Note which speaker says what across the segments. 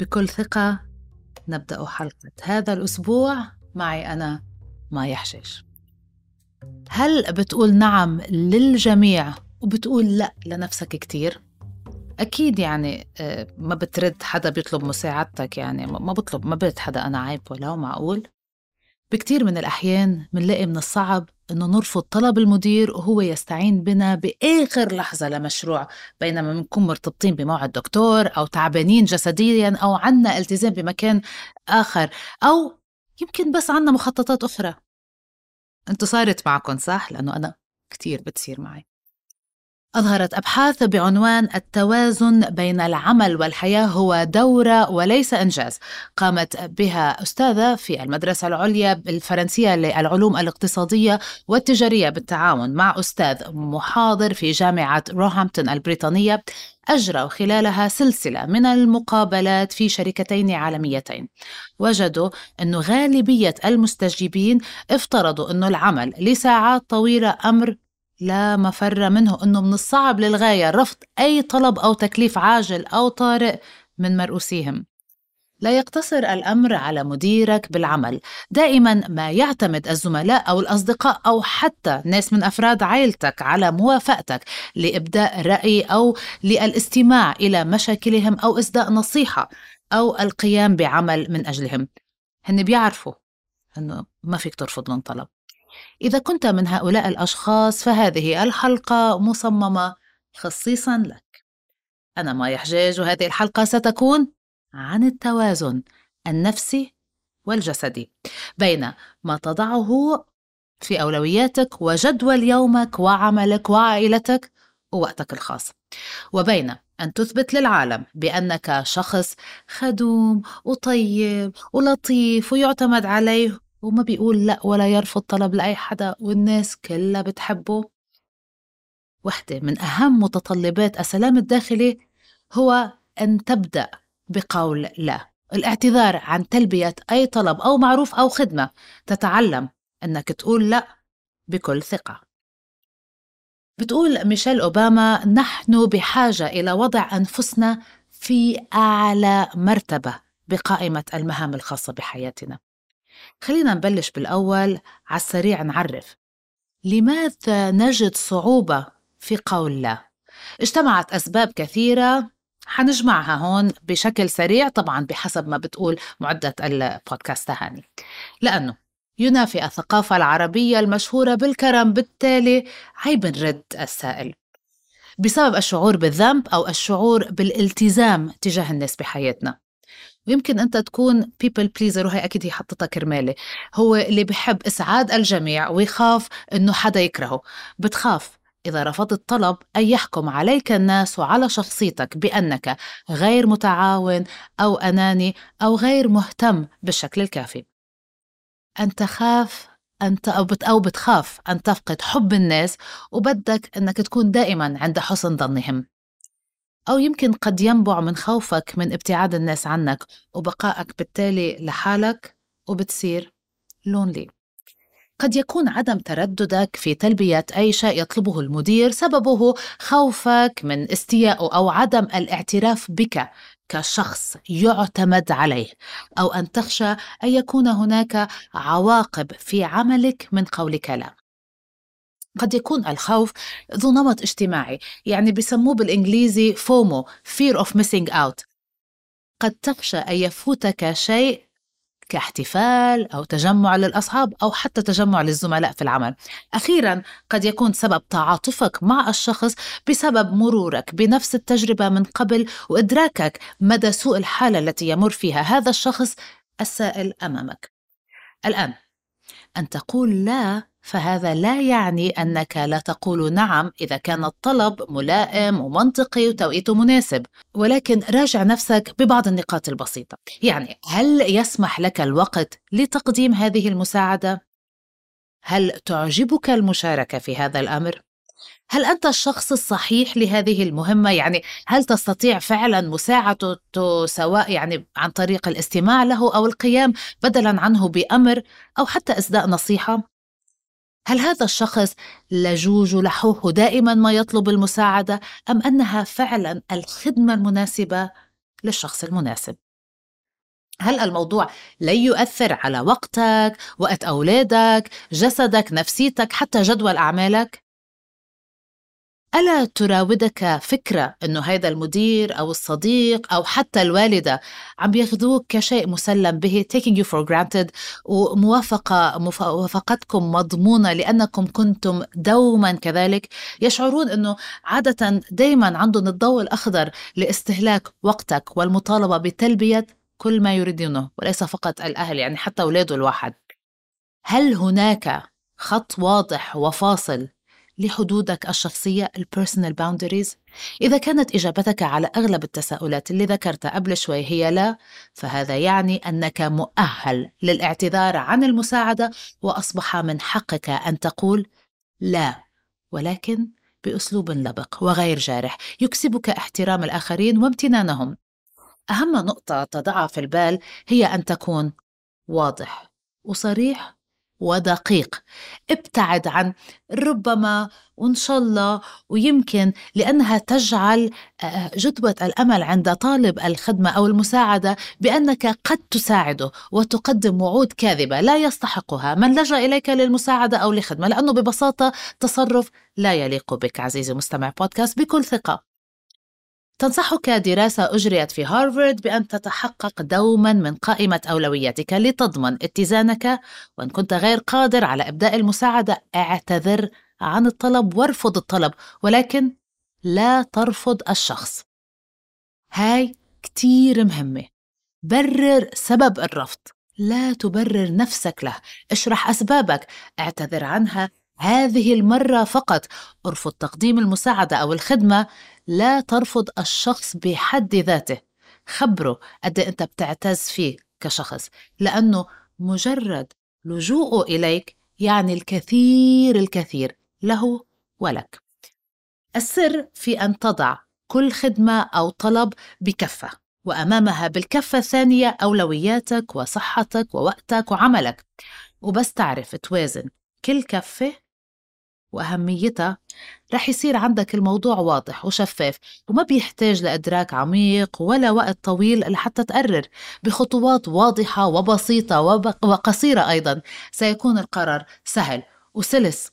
Speaker 1: بكل ثقة نبدأ حلقة هذا الأسبوع. معي أنا مايا حشيش. هل بتقول نعم للجميع وبتقول لا لنفسك كتير؟ أكيد يعني آه، ما بترد حدا بيطلب مساعدتك يعني ما بطلب ما برد حدا أنا عيب ولا معقول. بكتير من الأحيان منلاقي من الصعب إنه نرفض طلب المدير وهو يستعين بنا بآخر لحظة لمشروع بينما بنكون مرتبطين بموعد دكتور أو تعبانين جسديا أو عنا التزام بمكان آخر أو يمكن بس عنا مخططات أخرى أنتوا صارت معكم صح؟ لأنه أنا كتير بتصير معي أظهرت أبحاث بعنوان التوازن بين العمل والحياة هو دورة وليس إنجاز. قامت بها أستاذة في المدرسة العليا الفرنسية للعلوم الاقتصادية والتجارية بالتعاون مع أستاذ محاضر في جامعة روهامبتون البريطانية. أجروا خلالها سلسلة من المقابلات في شركتين عالميتين. وجدوا أن غالبية المستجيبين افترضوا أن العمل لساعات طويلة أمر لا مفر منه أنه من الصعب للغاية رفض أي طلب أو تكليف عاجل أو طارئ من مرؤوسيهم. لا يقتصر الأمر على مديرك بالعمل. دائما ما يعتمد الزملاء أو الأصدقاء أو حتى ناس من أفراد عائلتك على موافقتك لإبداء رأي أو للاستماع إلى مشاكلهم أو اسداء نصيحة أو القيام بعمل من أجلهم. هن بيعرفوا إنه ما فيك ترفض لهم طلب. إذا كنت من هؤلاء الأشخاص فهذه الحلقة مصممة خصيصا لك. أنا مايا حجاج وهذه الحلقة ستكون عن التوازن النفسي والجسدي بين ما تضعه في أولوياتك وجدول يومك وعملك وعائلتك ووقتك الخاص وبين أن تثبت للعالم بأنك شخص خدوم وطيب ولطيف ويعتمد عليه وما بيقول لا ولا يرفض طلب لأي حدا والناس كلها بتحبه. وحدة من أهم متطلبات السلام الداخلي هو أن تبدأ بقول لا. الاعتذار عن تلبية أي طلب أو معروف أو خدمة. تتعلم أنك تقول لا بكل ثقة. بتقول ميشيل أوباما نحن بحاجة إلى وضع أنفسنا في أعلى مرتبة بقائمة المهام الخاصة بحياتنا. خلينا نبلش بالأول على السريع نعرف. لماذا نجد صعوبة في قول لا؟ اجتمعت أسباب كثيرة حنجمعها هون بشكل سريع طبعا بحسب ما بتقول معدة البودكاست تهاني لأنه ينافي الثقافة العربية المشهورة بالكرم بالتالي عيب نرد السائل. بسبب الشعور بالذنب أو الشعور بالالتزام تجاه الناس بحياتنا. ويمكن أنت تكون بيبل بليزر وهي أكيد هي حطتها كرمالي هو اللي بحب إسعاد الجميع ويخاف إنه حدا يكرهه بتخاف إذا رفضت طلب أن يحكم عليك الناس وعلى شخصيتك بأنك غير متعاون أو أناني أو غير مهتم بالشكل الكافي. أن تخاف أنت أو, بت أو بتخاف أن تفقد حب الناس وبدك أنك تكون دائما عند حسن ظنهم. أو يمكن قد ينبع من خوفك من ابتعاد الناس عنك وبقائك بالتالي لحالك وبتصير لونلي قد يكون عدم ترددك في تلبية أي شيء يطلبه المدير سببه خوفك من استيائه أو عدم الاعتراف بك كشخص يعتمد عليه أو أن تخشى أن يكون هناك عواقب في عملك من قولك لا. قد يكون الخوف ذو نمط اجتماعي يعني بسموه بالإنجليزي فومو fear of missing out. قد تخشى أن يفوتك شيء كاحتفال أو تجمع للأصحاب أو حتى تجمع للزملاء في العمل. أخيرا قد يكون سبب تعاطفك مع الشخص بسبب مرورك بنفس التجربة من قبل وإدراكك مدى سوء الحالة التي يمر فيها هذا الشخص السائل أمامك. الآن أن تقول لا فهذا لا يعني أنك لا تقول نعم إذا كان الطلب ملائم ومنطقي وتوقيته مناسب ولكن راجع نفسك ببعض النقاط البسيطة يعني هل يسمح لك الوقت لتقديم هذه المساعدة؟ هل تعجبك المشاركة في هذا الأمر؟ هل أنت الشخص الصحيح لهذه المهمة؟ يعني هل تستطيع فعلا مساعدته سواء يعني عن طريق الاستماع له أو القيام بدلا عنه بأمر أو حتى إسداء نصيحة؟ هل هذا الشخص لجوج لحوح دائما ما يطلب المساعدة أم أنها فعلا الخدمة المناسبة للشخص المناسب هل الموضوع لا يؤثر على وقتك وقت أولادك جسدك نفسيتك حتى جدول أعمالك ألا تراودك فكرة أنه هذا المدير أو الصديق أو حتى الوالدة عم ياخذوك كشيء مسلم به taking you for granted وموافقة موافقتكم مضمونة لأنكم كنتم دوما كذلك. يشعرون أنه عادة دايما عندهم الضوء الأخضر لاستهلاك وقتك والمطالبة بتلبية كل ما يريدونه وليس فقط الأهل يعني حتى أولاده الواحد. هل هناك خط واضح وفاصل لحدودك الشخصية ال personal boundaries إذا كانت إجابتك على أغلب التساؤلات اللي ذكرتها قبل شوي هي لا فهذا يعني أنك مؤهل للاعتذار عن المساعدة وأصبح من حقك أن تقول لا ولكن بأسلوب لبق وغير جارح. يكسبك احترام الآخرين وامتنانهم. أهم نقطة تضعها في البال هي أن تكون واضح وصريح ودقيق. ابتعد عن ربما وإن شاء الله ويمكن لأنها تجعل آه، جدوى الأمل عند طالب الخدمة أو المساعدة بأنك قد تساعده وتقدم وعود كاذبة لا يستحقها. من لجأ إليك للمساعدة أو لخدمة لأنه ببساطة تصرف لا يليق بك. عزيزي مستمع بودكاست بكل ثقة. تنصحك دراسة أجريت في هارفارد بأن تتحقق دوما من قائمة أولوياتك لتضمن اتزانك وإن كنت غير قادر على إبداء المساعدة اعتذر عن الطلب وارفض الطلب ولكن لا ترفض الشخص. هاي كتير مهمة. برر سبب الرفض. لا تبرر نفسك له. اشرح أسبابك. اعتذر عنها. هذه المرة فقط. أرفض تقديم المساعدة أو الخدمة. لا ترفض الشخص بحد ذاته. خبره قد أنت بتعتز فيه كشخص لأنه مجرد لجوءه إليك يعني الكثير الكثير له ولك. السر في أن تضع كل خدمة أو طلب بكفة وأمامها بالكفة الثانية أولوياتك وصحتك ووقتك وعملك. وبس تعرف توازن كل كفة وأهميتها رح يصير عندك الموضوع واضح وشفاف وما بيحتاج لإدراك عميق ولا وقت طويل لحتى تقرر بخطوات واضحة وبسيطة وقصيرة أيضا سيكون القرار سهل وسلس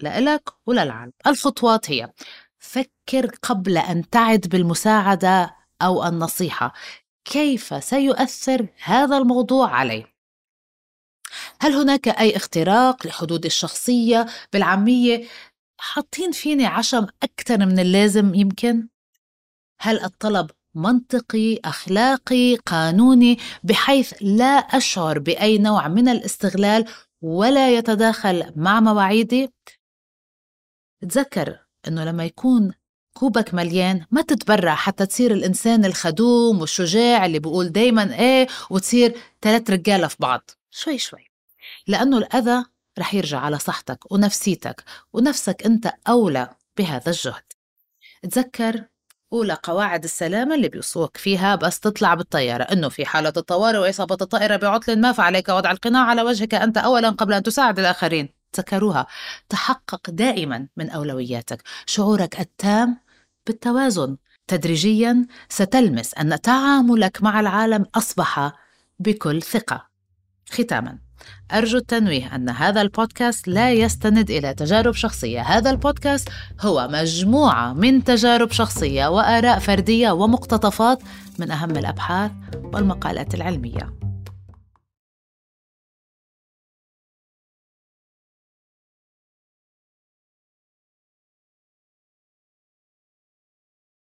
Speaker 1: لإلك وللعالم. الخطوات هي فكر قبل أن تعد بالمساعدة أو النصيحة. كيف سيؤثر هذا الموضوع علي هل هناك أي اختراق لحدود الشخصية بالعامية حاطين فيني عشم أكثر من اللازم يمكن؟ هل الطلب منطقي أخلاقي قانوني بحيث لا أشعر بأي نوع من الاستغلال ولا يتداخل مع مواعيدي؟ تذكر أنه لما يكون كوبك مليان ما تتبرع حتى تصير الإنسان الخدوم والشجاع اللي بيقول دايما إيه وتصير ثلاث رجالة في بعض شوي شوي لأنه الأذى رح يرجع على صحتك ونفسيتك ونفسك أنت أولى بهذا الجهد. تذكر أولى قواعد السلامة اللي بيوصوك فيها بس تطلع بالطيارة إنه في حالة الطوارئ وإصابة الطائرة بعطل ما فعليك وضع القناع على وجهك أنت أولا قبل أن تساعد الآخرين. تذكروها. تحقق دائما من أولوياتك. شعورك التام بالتوازن. تدريجيا ستلمس أن تعاملك مع العالم أصبح بكل ثقة. ختاما. أرجو التنويه أن هذا البودكاست لا يستند إلى تجارب شخصية. هذا البودكاست هو مجموعة من تجارب شخصية وآراء فردية ومقتطفات من أهم الأبحاث والمقالات العلمية.